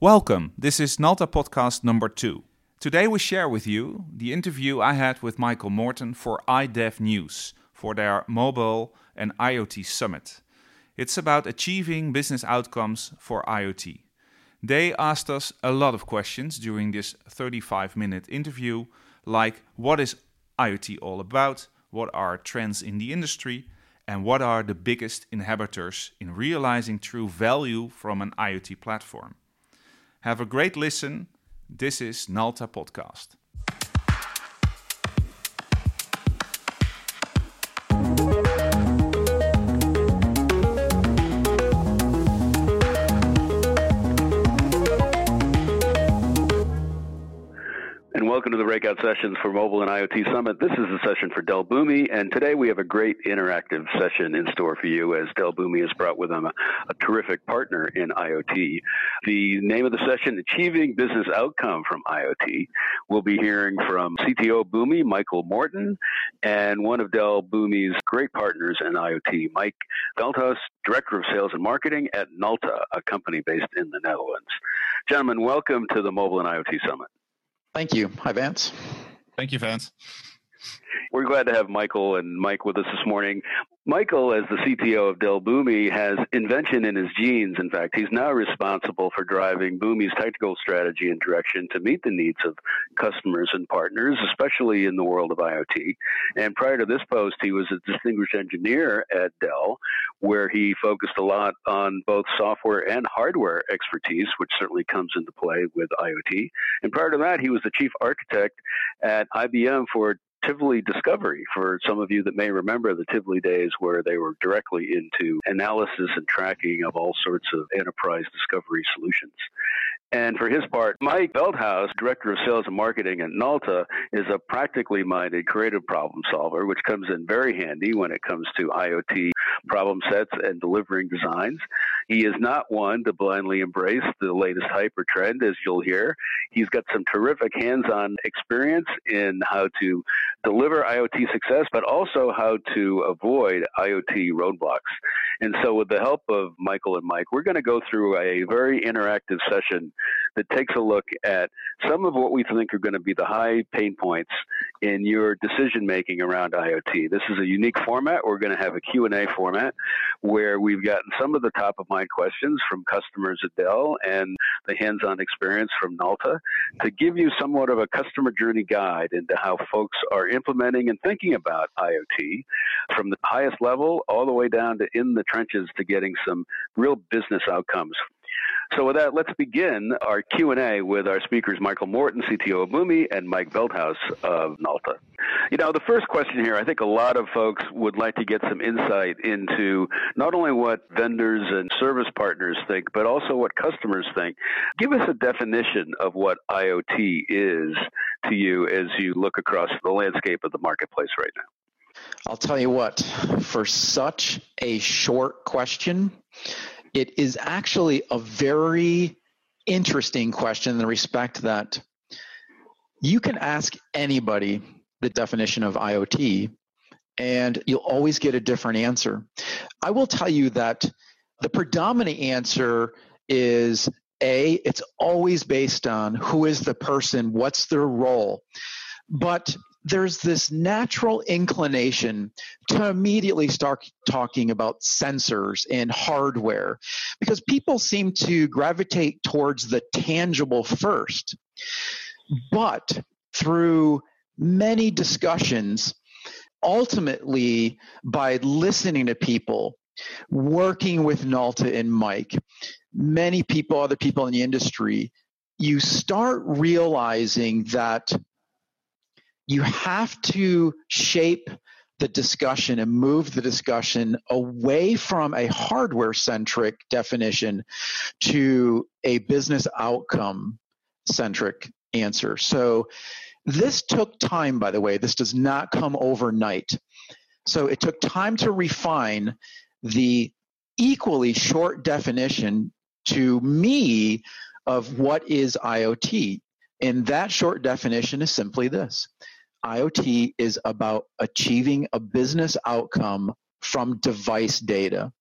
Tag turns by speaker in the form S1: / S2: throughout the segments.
S1: Welcome. This is Nalta podcast number two. Today we share with you the interview I had with Michael Morton for iDev News for their mobile and IoT summit. It's about achieving business outcomes for IoT. They asked us a lot of questions during this 35 minute interview, like what is IoT all about? What are trends in the industry? And what are the biggest inhibitors in realizing true value from an IoT platform? Have a great listen. This is Nalta Podcast.
S2: Welcome to the breakout sessions for Mobile and IoT Summit. This is a session for Dell Boomi, and today we have a great interactive session in store for you as Dell Boomi has brought with them a, a terrific partner in IoT. The name of the session, Achieving Business Outcome from IoT. We'll be hearing from CTO Boomi, Michael Morton, and one of Dell Boomi's great partners in IoT, Mike Veldhuis, Director of Sales and Marketing at Nalta, a company based in the Netherlands. Gentlemen, welcome to the Mobile and IoT Summit.
S3: Thank you. Hi, Vance.
S4: Thank you, Vance.
S2: We're glad to have Michael and Mike with us this morning. Michael, as the CTO of Dell Boomi, has invention in his genes. In fact, he's now responsible for driving Boomi's technical strategy and direction to meet the needs of customers and partners, especially in the world of IoT. And prior to this post, he was a distinguished engineer at Dell, where he focused a lot on both software and hardware expertise, which certainly comes into play with IoT. And prior to that, he was the chief architect at IBM for Tivoli Discovery for some of you that may remember the Tivoli days where they were directly into analysis and tracking of all sorts of enterprise discovery solutions. And for his part, Mike Veldhuis, Director of Sales and Marketing at Nalta, is a practically minded creative problem solver, which comes in very handy when it comes to IoT problem sets and delivering designs. He is not one to blindly embrace the latest hype or trend, as you'll hear. He's got some terrific hands on experience in how to deliver IoT success, but also how to avoid IoT roadblocks. And so, with the help of Michael and Mike, we're going to go through a very interactive session that takes a look at some of what we think are going to be the high pain points in your decision making around IoT. This is a unique format. We're going to have a Q&A format where we've gotten some of the top of mind questions from customers at Dell and the hands-on experience from Nalta to give you somewhat of a customer journey guide into how folks are implementing and thinking about IoT from the highest level all the way down to in the trenches to getting some real business outcomes so with that, let's begin our Q&A with our speakers, Michael Morton, CTO of Boomi, and Mike Veldhuis of Nalta. You know, the first question here, I think a lot of folks would like to get some insight into not only what vendors and service partners think, but also what customers think. Give us a definition of what IoT is to you as you look across the landscape of the marketplace right now.
S3: I'll tell you what, for such a short question, it is actually a very interesting question in the respect that you can ask anybody the definition of IoT and you'll always get a different answer. I will tell you that the predominant answer is A, it's always based on who is the person, what's their role. But there's this natural inclination to immediately start talking about sensors and hardware because people seem to gravitate towards the tangible first. But through many discussions, ultimately by listening to people, working with Nalta and Mike, many people, other people in the industry, you start realizing that you have to shape the discussion and move the discussion away from a hardware centric definition to a business outcome centric answer. So this took time, by the way. This does not come overnight. So it took time to refine the equally short definition to me of what is IoT. And that short definition is simply this IoT is about achieving a business outcome from device data.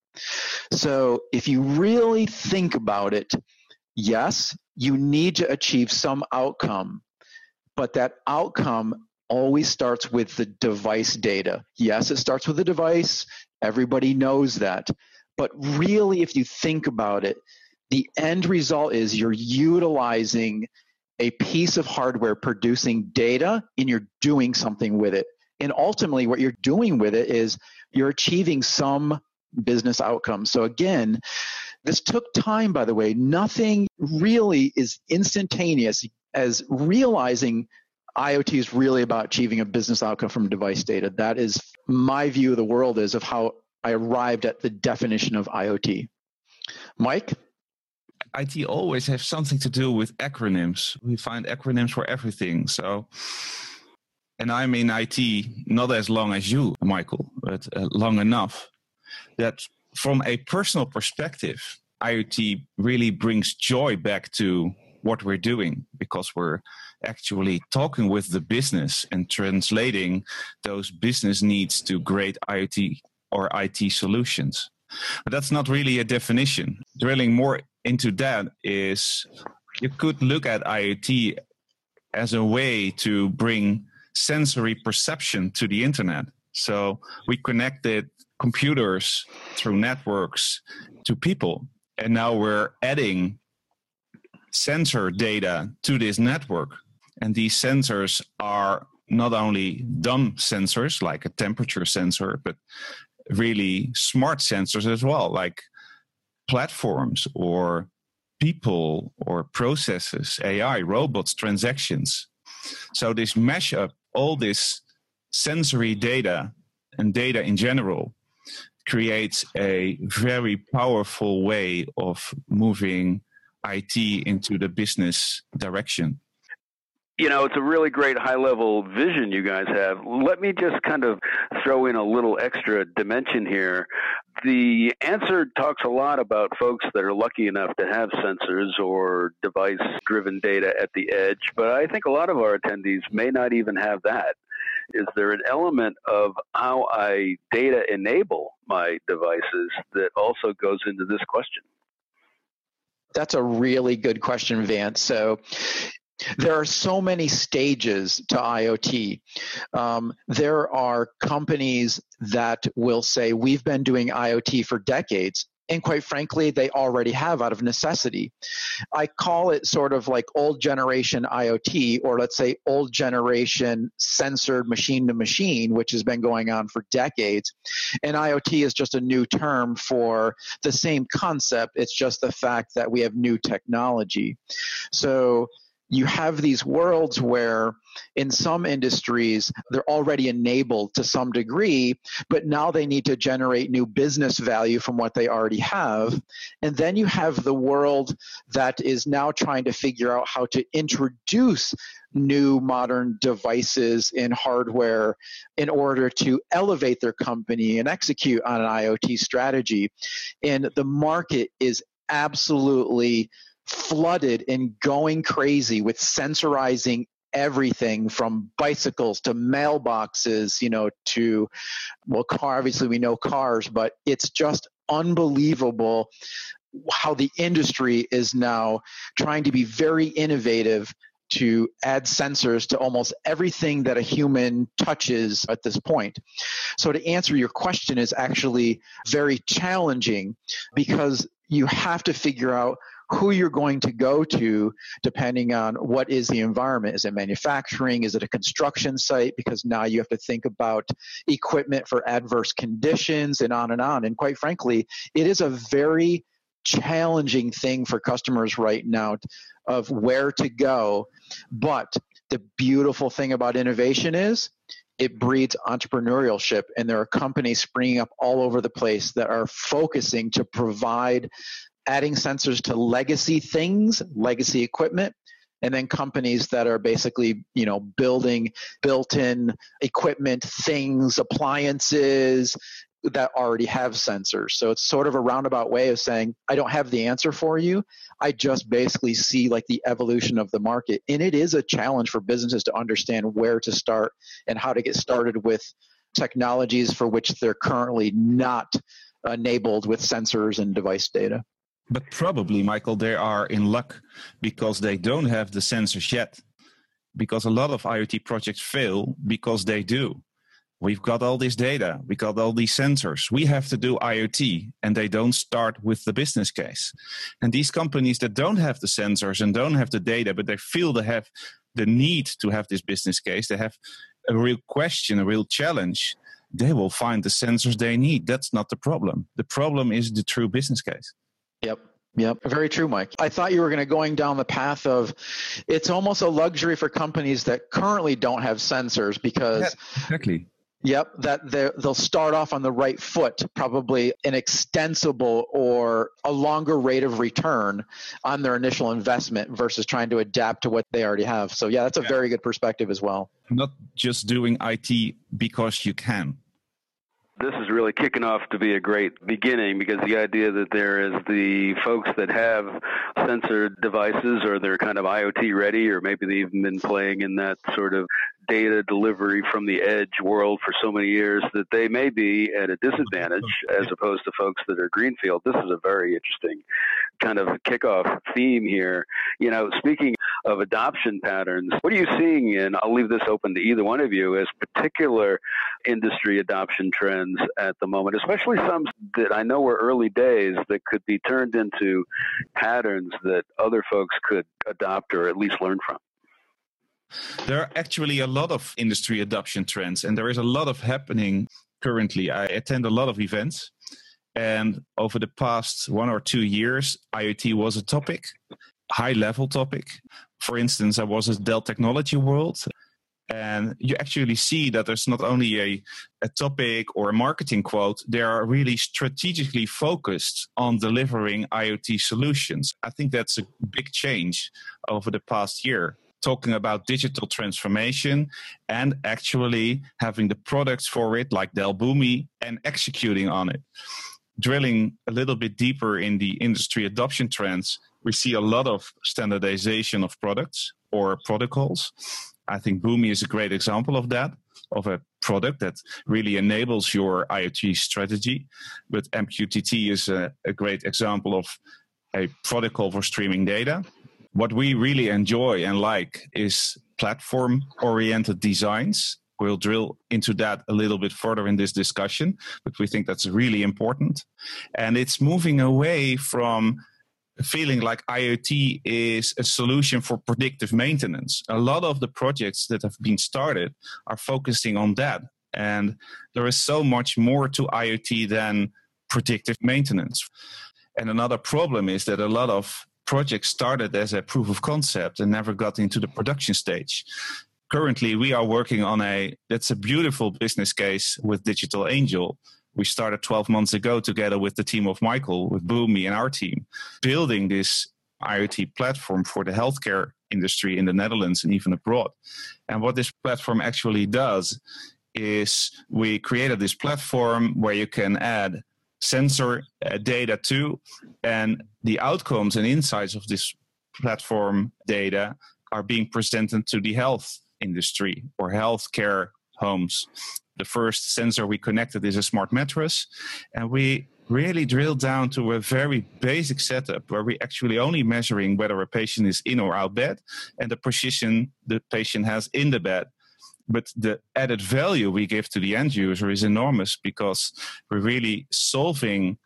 S3: So if you really think about it, yes, you need to achieve some outcome, but that outcome always starts with the device data. Yes, it starts with the device. Everybody knows that. But really, if you think about it, the end result is you're utilizing a piece of hardware producing data and you're doing something with it. And ultimately, what you're doing with it is you're achieving some business outcomes. So, again, this took time, by the way. Nothing really is instantaneous as realizing IoT is really about achieving a business outcome from device data. That is my view of the world is of how I arrived at the definition of IoT. Mike?
S1: IT always has something to do with acronyms. We find acronyms for everything. So, and I'm in IT not as long as you, Michael, but uh, long enough that from a personal perspective, IoT really brings joy back to what we're doing because we're actually talking with the business and translating those business needs to great IoT or IT solutions. But that's not really a definition. Drilling more into that is you could look at IoT as a way to bring sensory perception to the internet. So we connected computers through networks to people. And now we're adding sensor data to this network. And these sensors are not only dumb sensors like a temperature sensor, but really smart sensors as well, like platforms or people or processes, AI, robots, transactions. So this mesh up all this sensory data and data in general creates a very powerful way of moving IT into the business direction
S2: you know, it's a really great high level vision you guys have. Let me just kind of throw in a little extra dimension here. The answer talks a lot about folks that are lucky enough to have sensors or device driven data at the edge, but I think a lot of our attendees may not even have that. Is there an element of how I data enable my devices that also goes into this question?
S3: That's a really good question, Vance. So, there are so many stages to IoT. Um, there are companies that will say, We've been doing IoT for decades. And quite frankly, they already have out of necessity. I call it sort of like old generation IoT, or let's say old generation censored machine to machine, which has been going on for decades. And IoT is just a new term for the same concept. It's just the fact that we have new technology. So, you have these worlds where in some industries they're already enabled to some degree but now they need to generate new business value from what they already have. And then you have the world that is now trying to figure out how to introduce new modern devices and hardware in order to elevate their company and execute on an IoT strategy. And the market is absolutely flooded and going crazy with sensorizing everything from bicycles to mailboxes, you know, to, well, car, obviously we know cars, but it's just unbelievable how the industry is now trying to be very innovative to add sensors to almost everything that a human touches at this point. So to answer your question is actually very challenging because you have to figure out who you're going to go to depending on what is the environment. Is it manufacturing? Is it a construction site? Because now you have to think about equipment for adverse conditions and on and on. And quite frankly, it is a very challenging thing for customers right now of where to go. But the beautiful thing about innovation is it breeds entrepreneurship and there are companies springing up all over the place that are focusing to provide adding sensors to legacy things, legacy equipment, and then companies that are basically, you know, building built-in equipment, things, appliances that already have sensors. So it's sort of a roundabout way of saying, I don't have the answer for you. I just basically see like the evolution of the market. And it is a challenge for businesses to understand where to start and how to get started with technologies for which they're currently not enabled with sensors and device data.
S1: But probably, Michael, they are in luck because they don't have the sensors yet. Because a lot of IoT projects fail because they do. We've got all this data, we got all these sensors. We have to do IoT, and they don't start with the business case. And these companies that don't have the sensors and don't have the data, but they feel they have the need to have this business case, they have a real question, a real challenge, they will find the sensors they need. That's not the problem. The problem is the true business case.
S3: Yep. Yep, very true, Mike. I thought you were going to going down the path of it's almost a luxury for companies that currently don't have sensors because
S1: yeah, exactly
S3: Yep, that they'll start off on the right foot, probably an extensible or a longer rate of return on their initial investment versus trying to adapt to what they already have. So, yeah, that's a yeah. very good perspective as well.
S1: Not just doing IT because you can
S2: this is really kicking off to be a great beginning because the idea that there is the folks that have sensor devices or they're kind of IoT ready or maybe they've even been playing in that sort of data delivery from the edge world for so many years that they may be at a disadvantage as opposed to folks that are greenfield. This is a very interesting kind of kickoff theme here. You know, speaking of adoption patterns, what are you seeing? And I'll leave this open to either one of you as particular industry adoption trends at the moment, especially some that I know were early days that could be turned into patterns that other folks could adopt or at least learn from.
S1: There are actually a lot of industry adoption trends, and there is a lot of happening currently. I attend a lot of events, and over the past one or two years, IoT was a topic, high level topic. For instance, I was at Dell Technology World, and you actually see that there's not only a, a topic or a marketing quote, they are really strategically focused on delivering IoT solutions. I think that's a big change over the past year talking about digital transformation and actually having the products for it, like Dell Boomi, and executing on it. Drilling a little bit deeper in the industry adoption trends, we see a lot of standardization of products or protocols. I think Boomi is a great example of that, of a product that really enables your IoT strategy. But MQTT is a, a great example of a protocol for streaming data what we really enjoy and like is platform oriented designs. We'll drill into that a little bit further in this discussion, but we think that's really important. And it's moving away from feeling like IoT is a solution for predictive maintenance. A lot of the projects that have been started are focusing on that. And there is so much more to IoT than predictive maintenance. And another problem is that a lot of projects started as a proof of concept and never got into the production stage. Currently, we are working on a that's a beautiful business case with Digital Angel. We started 12 months ago together with the team of Michael, with Boomi and our team, building this IoT platform for the healthcare industry in the Netherlands and even abroad. And what this platform actually does is we created this platform where you can add sensor uh, data to, and the outcomes and insights of this platform data are being presented to the health industry or healthcare homes. The first sensor we connected is a smart mattress, and we really drilled down to a very basic setup where we're actually only measuring whether a patient is in or out bed and the position the patient has in the bed but the added value we give to the end user is enormous because we're really solving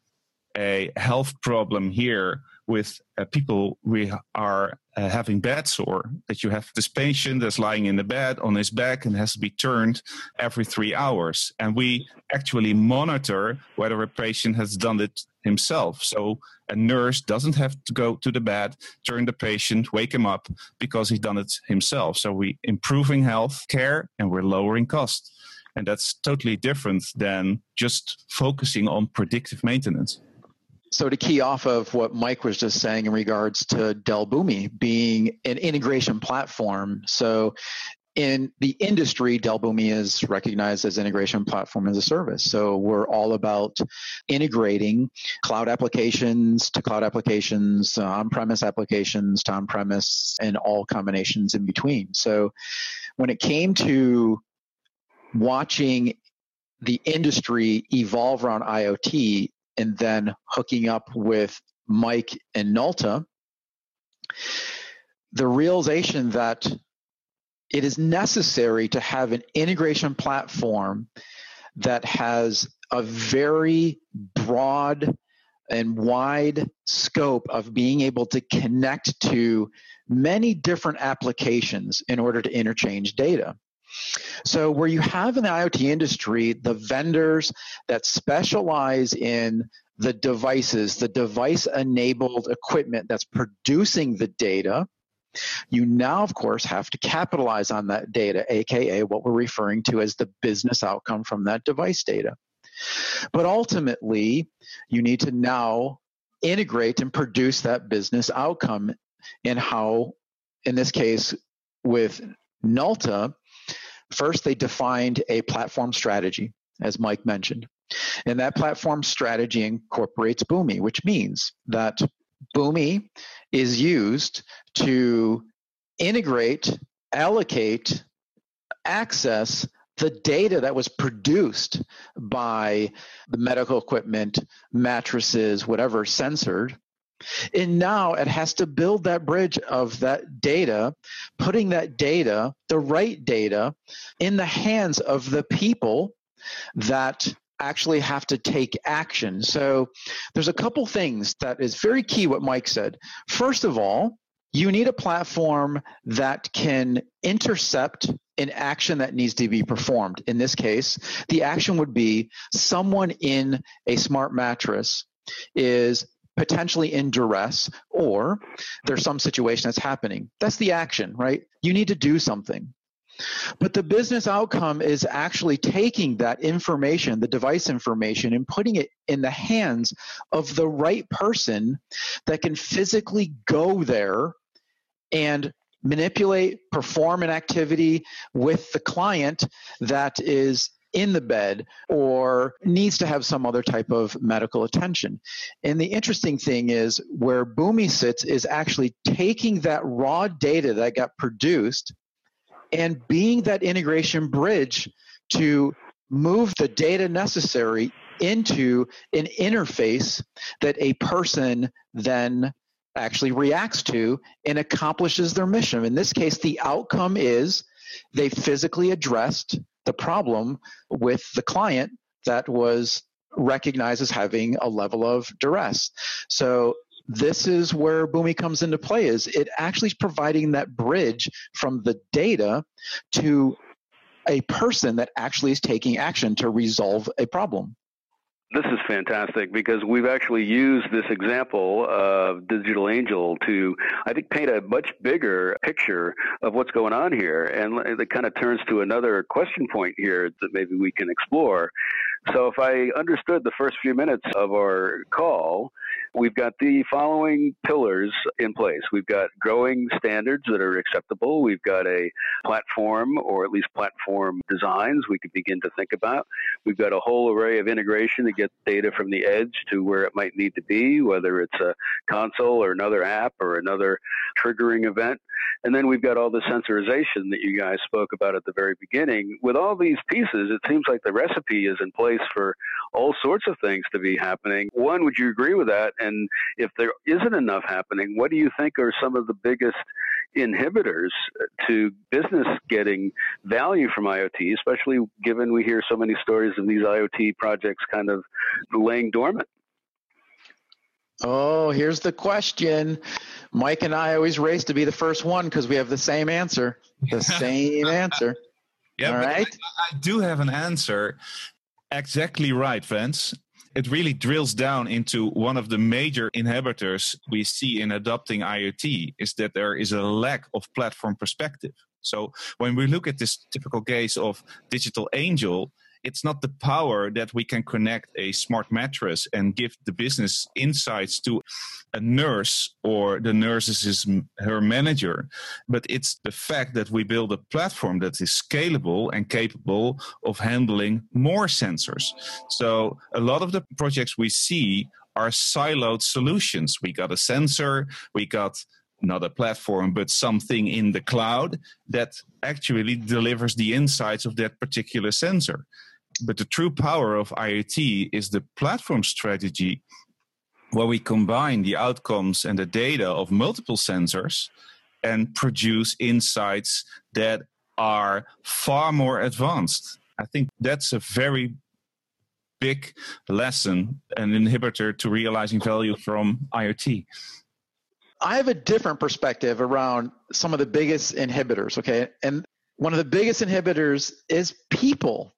S1: a health problem here with uh, people we are uh, having bed sore that you have this patient that's lying in the bed on his back and has to be turned every three hours. And we actually monitor whether a patient has done it himself. So a nurse doesn't have to go to the bed turn the patient wake him up because he's done it himself. So we improving health care and we're lowering costs. and that's totally different than just focusing on predictive maintenance
S3: so to key off of what Mike was just saying in regards to Dell Boomi being an integration platform. So in the industry, Dell Boomi is recognized as integration platform as a service. So we're all about integrating cloud applications to cloud applications, uh, on-premise applications to on-premise, and all combinations in between. So when it came to watching the industry evolve around IoT, and then hooking up with Mike and Nalta, the realization that it is necessary to have an integration platform that has a very broad and wide scope of being able to connect to many different applications in order to interchange data. So, where you have in the IoT industry the vendors that specialize in the devices, the device enabled equipment that's producing the data, you now, of course, have to capitalize on that data, aka what we're referring to as the business outcome from that device data. But ultimately, you need to now integrate and produce that business outcome in how, in this case, with Nalta, first they defined a platform strategy, as Mike mentioned. And that platform strategy incorporates Boomi, which means that Boomi is used to integrate, allocate, access the data that was produced by the medical equipment, mattresses, whatever censored. And now it has to build that bridge of that data, putting that data, the right data, in the hands of the people that actually have to take action. So there's a couple things that is very key what Mike said. First of all, you need a platform that can intercept an action that needs to be performed. In this case, the action would be someone in a smart mattress is potentially in duress or there's some situation that's happening. That's the action, right? You need to do something. But the business outcome is actually taking that information, the device information, and putting it in the hands of the right person that can physically go there and manipulate, perform an activity with the client that is in the bed or needs to have some other type of medical attention. And the interesting thing is where Boomi sits is actually taking that raw data that got produced and being that integration bridge to move the data necessary into an interface that a person then actually reacts to and accomplishes their mission. In this case, the outcome is they physically addressed the problem with the client that was recognized as having a level of duress. So this is where Boomi comes into play is it actually is providing that bridge from the data to a person that actually is taking action to resolve a problem.
S2: This is fantastic because we've actually used this example of Digital Angel to, I think, paint a much bigger picture of what's going on here. And it kind of turns to another question point here that maybe we can explore. So, if I understood the first few minutes of our call, we've got the following pillars in place. We've got growing standards that are acceptable. We've got a platform, or at least platform designs we could begin to think about. We've got a whole array of integration to get data from the edge to where it might need to be, whether it's a console or another app or another triggering event. And then we've got all the sensorization that you guys spoke about at the very beginning. With all these pieces, it seems like the recipe is in place for all sorts of things to be happening. One, would you agree with that? And if there isn't enough happening, what do you think are some of the biggest inhibitors to business getting value from IoT, especially given we hear so many stories of these IoT projects kind of laying dormant?
S3: Oh, here's the question. Mike and I always race to be the first one because we have the same answer. The same answer.
S1: Yeah, All right. I, I do have an answer. Exactly right, Vance. It really drills down into one of the major inhibitors we see in adopting IoT is that there is a lack of platform perspective. So when we look at this typical case of Digital Angel, it's not the power that we can connect a smart mattress and give the business insights to a nurse or the nurse is her manager but it's the fact that we build a platform that is scalable and capable of handling more sensors. So a lot of the projects we see are siloed solutions. We got a sensor we got not a platform, but something in the cloud that actually delivers the insights of that particular sensor but the true power of IoT is the platform strategy where we combine the outcomes and the data of multiple sensors and produce insights that are far more advanced. I think that's a very big lesson, an inhibitor to realizing value from IoT.
S3: I have a different perspective around some of the biggest inhibitors, okay? And one of the biggest inhibitors is people.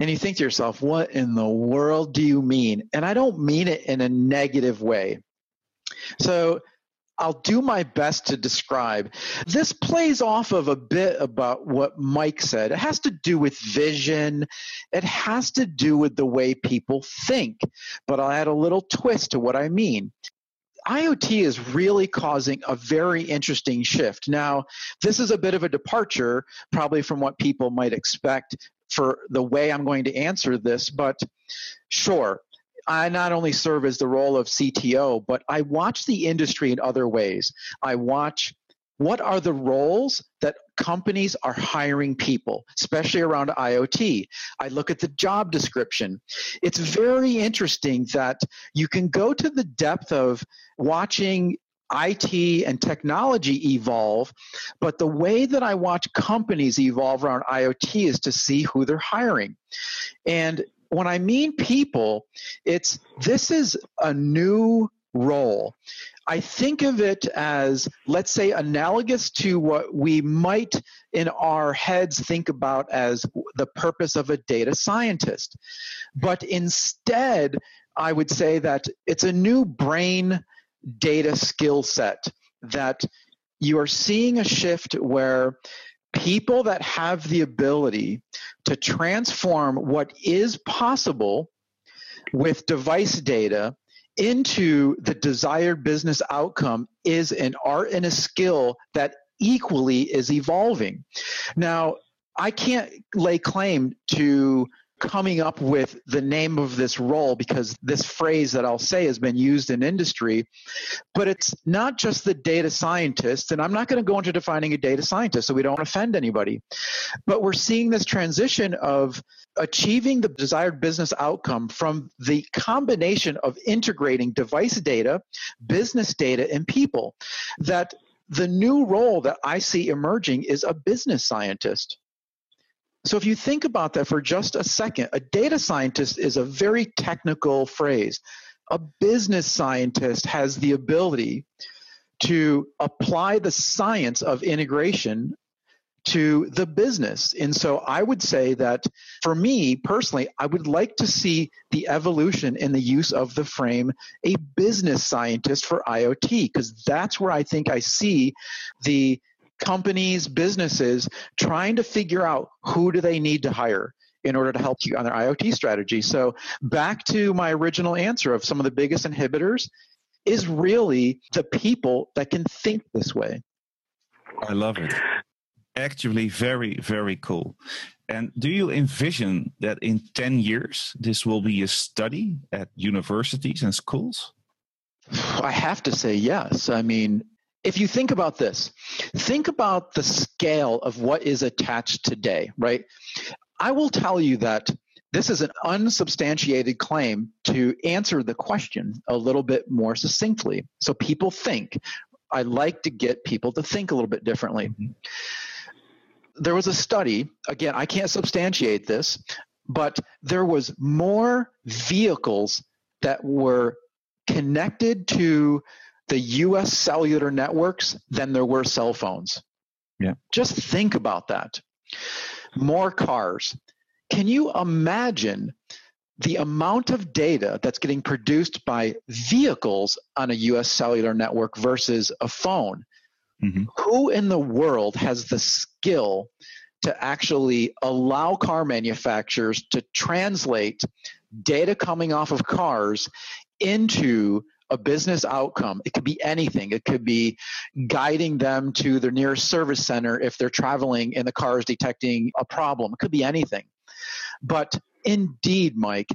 S3: And you think to yourself, what in the world do you mean? And I don't mean it in a negative way. So I'll do my best to describe. This plays off of a bit about what Mike said. It has to do with vision, it has to do with the way people think. But I'll add a little twist to what I mean. IoT is really causing a very interesting shift. Now, this is a bit of a departure, probably from what people might expect for the way I'm going to answer this, but sure, I not only serve as the role of CTO, but I watch the industry in other ways. I watch what are the roles that companies are hiring people, especially around IoT. I look at the job description. It's very interesting that you can go to the depth of watching IT and technology evolve, but the way that I watch companies evolve around IoT is to see who they're hiring. And when I mean people, it's this is a new role. I think of it as, let's say, analogous to what we might in our heads think about as the purpose of a data scientist. But instead, I would say that it's a new brain data skill set that you are seeing a shift where people that have the ability to transform what is possible with device data into the desired business outcome is an art and a skill that equally is evolving. Now, I can't lay claim to coming up with the name of this role because this phrase that I'll say has been used in industry, but it's not just the data scientist, and I'm not going to go into defining a data scientist so we don't offend anybody, but we're seeing this transition of achieving the desired business outcome from the combination of integrating device data, business data, and people. That the new role that I see emerging is a business scientist. So if you think about that for just a second, a data scientist is a very technical phrase. A business scientist has the ability to apply the science of integration to the business. And so I would say that for me personally, I would like to see the evolution in the use of the frame a business scientist for IoT, because that's where I think I see the companies, businesses trying to figure out who do they need to hire in order to help you on their IoT strategy. So back to my original answer of some of the biggest inhibitors is really the people that can think this way.
S1: I love it. Actually, very, very cool. And do you envision that in 10 years this will be a study at universities and schools?
S3: I have to say yes. I mean, if you think about this, think about the scale of what is attached today, right? I will tell you that this is an unsubstantiated claim to answer the question a little bit more succinctly. So people think. I like to get people to think a little bit differently. Mm-hmm. There was a study, again, I can't substantiate this, but there was more vehicles that were connected to the US cellular networks than there were cell phones.
S1: Yeah.
S3: Just think about that. More cars. Can you imagine the amount of data that's getting produced by vehicles on a US cellular network versus a phone? Mm-hmm. Who in the world has the skill to actually allow car manufacturers to translate data coming off of cars into a business outcome. It could be anything. It could be guiding them to their nearest service center if they're traveling and the car is detecting a problem. It could be anything. But indeed, Mike,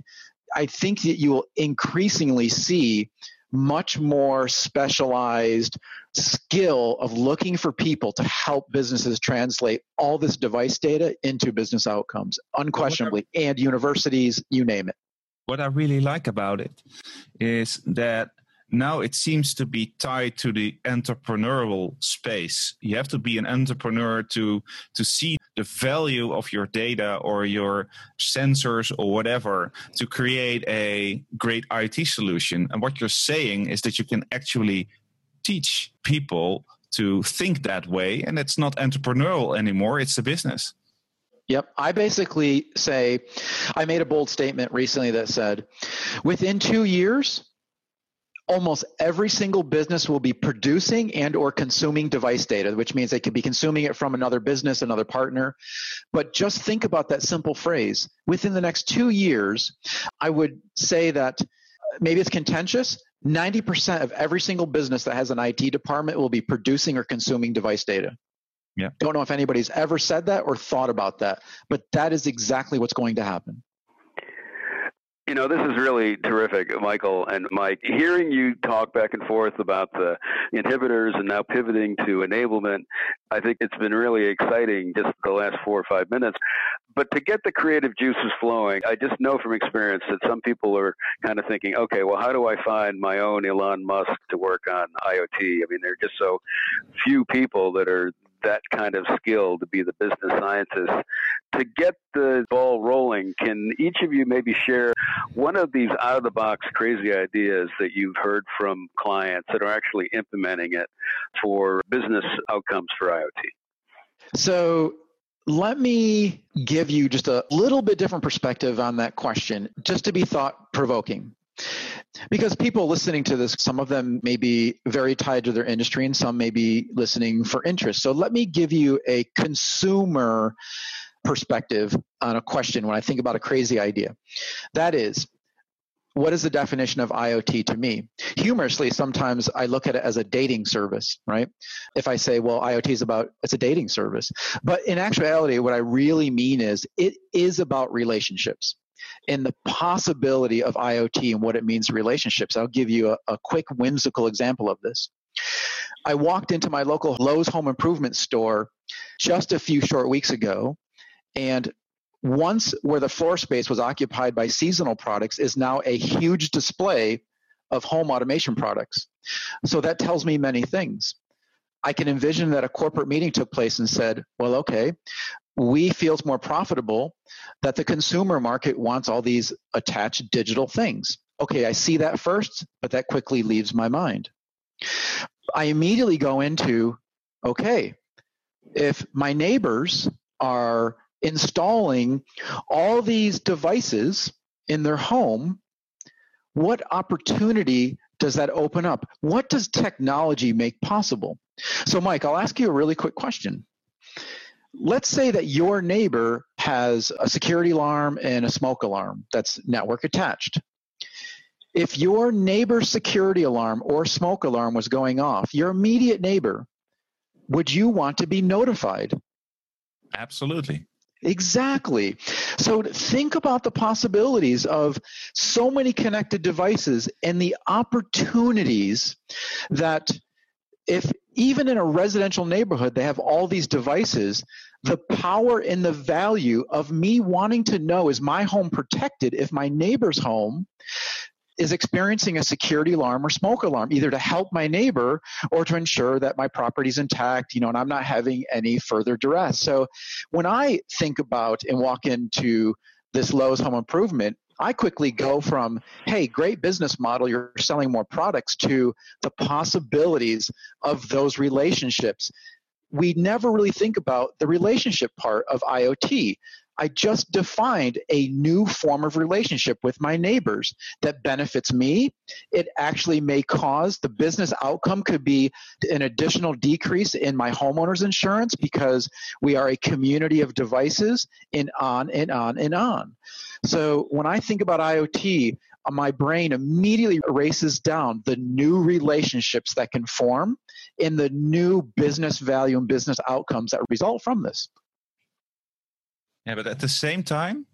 S3: I think that you will increasingly see much more specialized skill of looking for people to help businesses translate all this device data into business outcomes, unquestionably, and universities, you name it.
S1: what I really like about it is that now it seems to be tied to the entrepreneurial space. You have to be an entrepreneur to to see the value of your data or your sensors or whatever to create a great IT solution. And what you're saying is that you can actually teach people to think that way and it's not entrepreneurial anymore, it's a business.
S3: Yep. I basically say, I made a bold statement recently that said, within two years, almost every single business will be producing and or consuming device data which means they could be consuming it from another business another partner but just think about that simple phrase within the next two years i would say that uh, maybe it's contentious 90% of every single business that has an it department will be producing or consuming device data
S1: yeah.
S3: Don't know if anybody's ever said that or thought about that, but that is exactly what's going to happen.
S2: You know, this is really terrific, Michael and Mike. Hearing you talk back and forth about the inhibitors and now pivoting to enablement, I think it's been really exciting just the last four or five minutes. But to get the creative juices flowing, I just know from experience that some people are kind of thinking, okay, well, how do I find my own Elon Musk to work on IoT? I mean, there are just so few people that are that kind of skill to be the business scientist. To get the ball rolling, can each of you maybe share one of these out of the box crazy ideas that you've heard from clients that are actually implementing it for business outcomes for IoT?
S3: So, let me give you just a little bit different perspective on that question, just to be thought provoking. Because people listening to this, some of them may be very tied to their industry and some may be listening for interest. So let me give you a consumer perspective on a question when I think about a crazy idea. That is, what is the definition of IoT to me? Humorously, sometimes I look at it as a dating service, right? If I say, well, IoT is about, it's a dating service. But in actuality, what I really mean is it is about relationships and the possibility of IoT and what it means to relationships. I'll give you a, a quick whimsical example of this. I walked into my local Lowe's home improvement store just a few short weeks ago, and once where the floor space was occupied by seasonal products is now a huge display of home automation products. So that tells me many things. I can envision that a corporate meeting took place and said, well, okay, we feel it's more profitable that the consumer market wants all these attached digital things. Okay, I see that first, but that quickly leaves my mind. I immediately go into okay, if my neighbors are installing all these devices in their home, what opportunity does that open up? What does technology make possible? So, Mike, I'll ask you a really quick question. Let's say that your neighbor has a security alarm and a smoke alarm that's network attached. If your neighbor's security alarm or smoke alarm was going off, your immediate neighbor, would you want to be notified?
S1: Absolutely.
S3: Exactly. So think about the possibilities of so many connected devices and the opportunities that if even in a residential neighborhood they have all these devices the power and the value of me wanting to know is my home protected if my neighbor's home is experiencing a security alarm or smoke alarm either to help my neighbor or to ensure that my property's intact you know and i'm not having any further duress. So when i think about and walk into this Lowe's home improvement I quickly go from, hey, great business model, you're selling more products, to the possibilities of those relationships. We never really think about the relationship part of IoT. I just defined a new form of relationship with my neighbors that benefits me. It actually may cause the business outcome could be an additional decrease in my homeowner's insurance because we are a community of devices and on and on and on. So when I think about IoT, my brain immediately races down the new relationships that can form in the new business value and business outcomes that result from this.
S1: Yeah, but at the same time,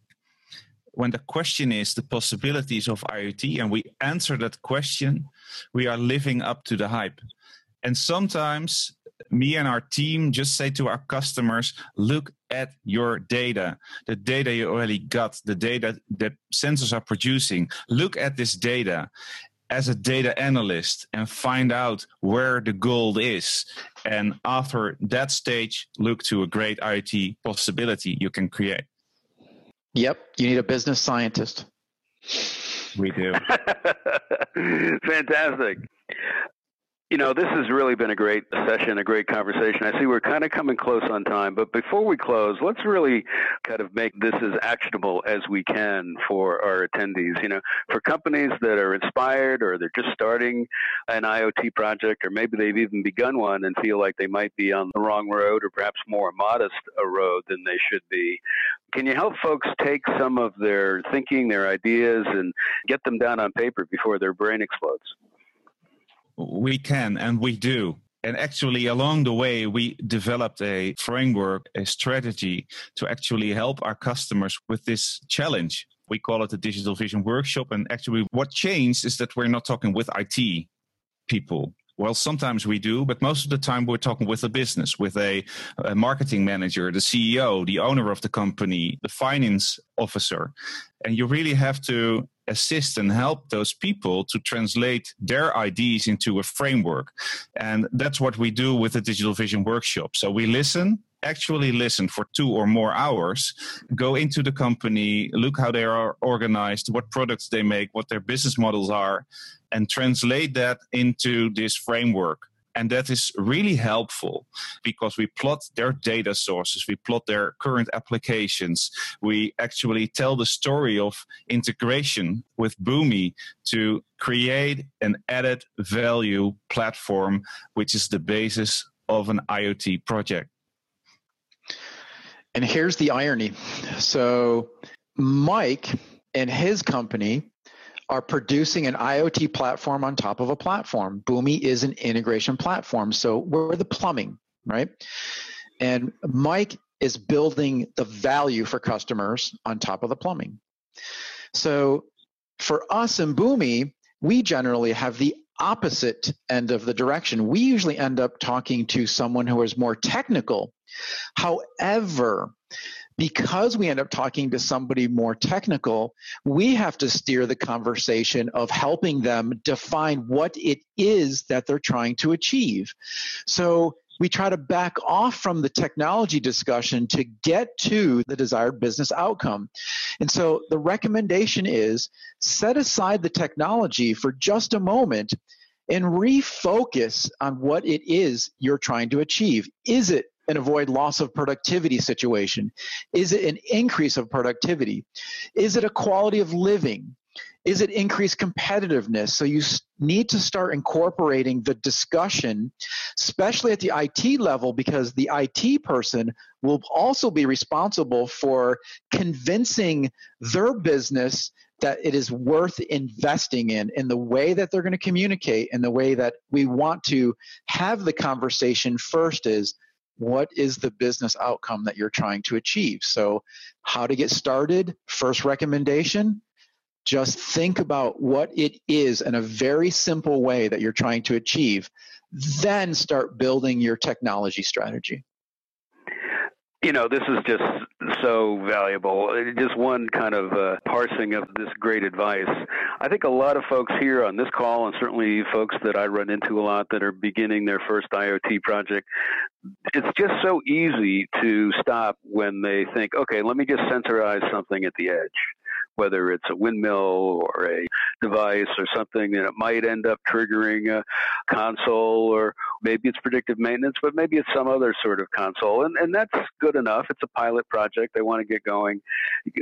S1: when the question is the possibilities of IoT and we answer that question, we are living up to the hype. And sometimes me and our team just say to our customers, look at your data, the data you already got, the data that sensors are producing. Look at this data as a data analyst and find out where the gold is. And after that stage, look to a great IoT possibility you can create.
S3: Yep, you need a business scientist.
S1: We do.
S2: Fantastic. You know, this has really been a great session, a great conversation. I see we're kind of coming close on time, but before we close, let's really kind of make this as actionable as we can for our attendees. You know, for companies that are inspired or they're just starting an IoT project, or maybe they've even begun one and feel like they might be on the wrong road or perhaps more modest a road than they should be. Can you help folks take some of their thinking, their ideas, and get them down on paper before their brain explodes?
S1: We can and we do. And actually, along the way, we developed a framework, a strategy to actually help our customers with this challenge. We call it the Digital Vision Workshop. And actually, what changed is that we're not talking with IT people. Well, sometimes we do, but most of the time we're talking with a business, with a, a, marketing manager, the CEO, the owner of the company, the finance officer. And you really have to assist and help those people to translate their ideas into a framework. And that's what we do with the Digital Vision Workshop. So we listen, actually listen for two or more hours, go into the company, look how they are organized, what products they make, what their business models are, and translate that into this framework. And that is really helpful because we plot their data sources, we plot their current applications, we actually tell the story of integration with Boomi to create an added value platform, which is the basis of an IoT project.
S3: And here's the irony. So, Mike and his company are producing an IoT platform on top of a platform. Boomi is an integration platform. So we're the plumbing, right? And Mike is building the value for customers on top of the plumbing. So for us in Boomi, we generally have the opposite end of the direction. We usually end up talking to someone who is more technical. However, because we end up talking to somebody more technical, we have to steer the conversation of helping them define what it is that they're trying to achieve. So we try to back off from the technology discussion to get to the desired business outcome. And so the recommendation is set aside the technology for just a moment and refocus on what it is you're trying to achieve. Is it and avoid loss of productivity situation? Is it an increase of productivity? Is it a quality of living? Is it increased competitiveness? So you need to start incorporating the discussion, especially at the IT level, because the IT person will also be responsible for convincing their business that it is worth investing in in the way that they're going to communicate and the way that we want to have the conversation first is what is the business outcome that you're trying to achieve? So, how to get started? First recommendation just think about what it is in a very simple way that you're trying to achieve. Then start building your technology strategy
S2: you know, this is just so valuable. Just one kind of uh, parsing of this great advice. I think a lot of folks here on this call, and certainly folks that I run into a lot that are beginning their first IoT project, it's just so easy to stop when they think, okay, let me just sensorize something at the edge whether it's a windmill or a device or something that might end up triggering a console or maybe it's predictive maintenance, but maybe it's some other sort of console. And, and that's good enough. It's a pilot project. They want to get going.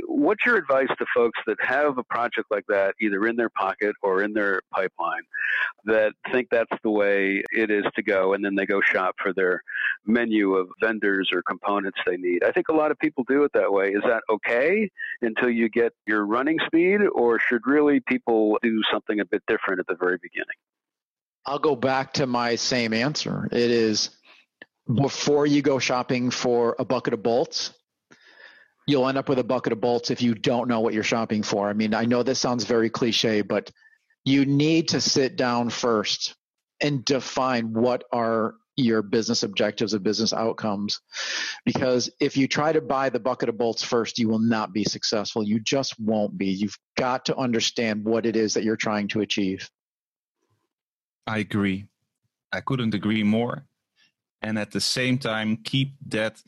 S2: What's your advice to folks that have a project like that either in their pocket or in their pipeline that think that's the way it is to go and then they go shop for their menu of vendors or components they need? I think a lot of people do it that way. Is that okay until you get your running speed, or should really people do something a bit different at the very beginning?
S3: I'll go back to my same answer. It is before you go shopping for a bucket of bolts, you'll end up with a bucket of bolts if you don't know what you're shopping for. I mean, I know this sounds very cliche, but you need to sit down first and define what are your business objectives and business outcomes. Because if you try to buy the bucket of bolts first, you will not be successful. You just won't be. You've got to understand what it is that you're trying to achieve.
S1: I agree. I couldn't agree more. And at the same time, keep that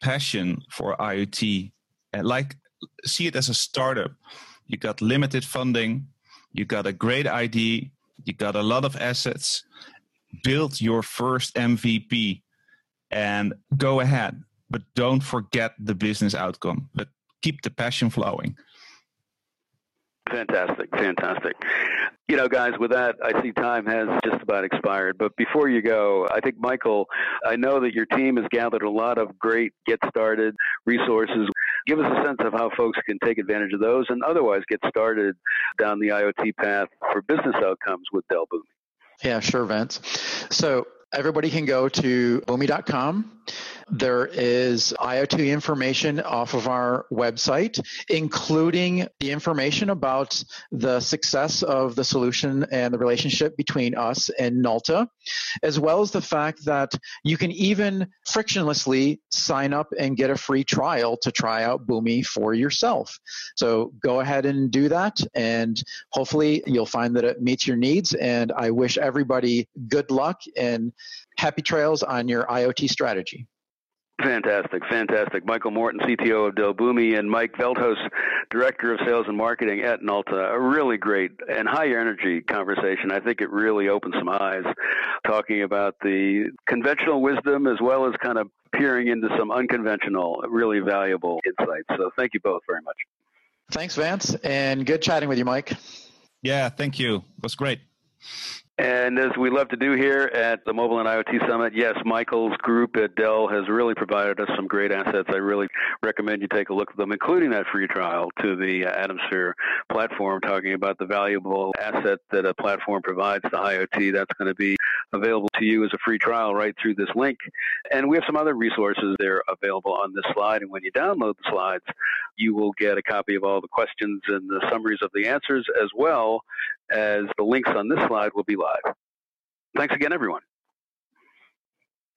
S1: passion for IoT. And like, see it as a startup. You got limited funding, you got a great idea, you got a lot of assets. Build your first MVP and go ahead, but don't forget the business outcome. But keep the passion flowing.
S2: Fantastic, fantastic. You know, guys, with that, I see time has just about expired. But before you go, I think, Michael, I know that your team has gathered a lot of great get started resources. Give us a sense of how folks can take advantage of those and otherwise get started down the IoT path for business outcomes with Dell Boomi.
S3: Yeah, sure, Vince. So everybody can go to boomi.com there is IoT information off of our website, including the information about the success of the solution and the relationship between us and Nalta, as well as the fact that you can even frictionlessly sign up and get a free trial to try out Boomi for yourself. So go ahead and do that, and hopefully you'll find that it meets your needs. And I wish everybody good luck and happy trails on your IoT strategy.
S2: Fantastic, fantastic. Michael Morton, CTO of Dell Boomi, and Mike Veldhuis, Director of Sales and Marketing at Nalta. A really great and high energy conversation. I think it really opened some eyes talking about the conventional wisdom as well as kind of peering into some unconventional, really valuable insights. So thank you both very much.
S3: Thanks, Vance, and good chatting with you, Mike.
S1: Yeah, thank you. It was great.
S2: And as we love to do here at the Mobile and IoT Summit, yes, Michael's group at Dell has really provided us some great assets. I really recommend you take a look at them, including that free trial to the uh, Atomsphere platform, talking about the valuable asset that a platform provides to IoT. That's going to be available to you as a free trial right through this link. And we have some other resources there available on this slide. And when you download the slides, you will get a copy of all the questions and the summaries of the answers, as well as the links on this slide will be live. Thanks again, everyone.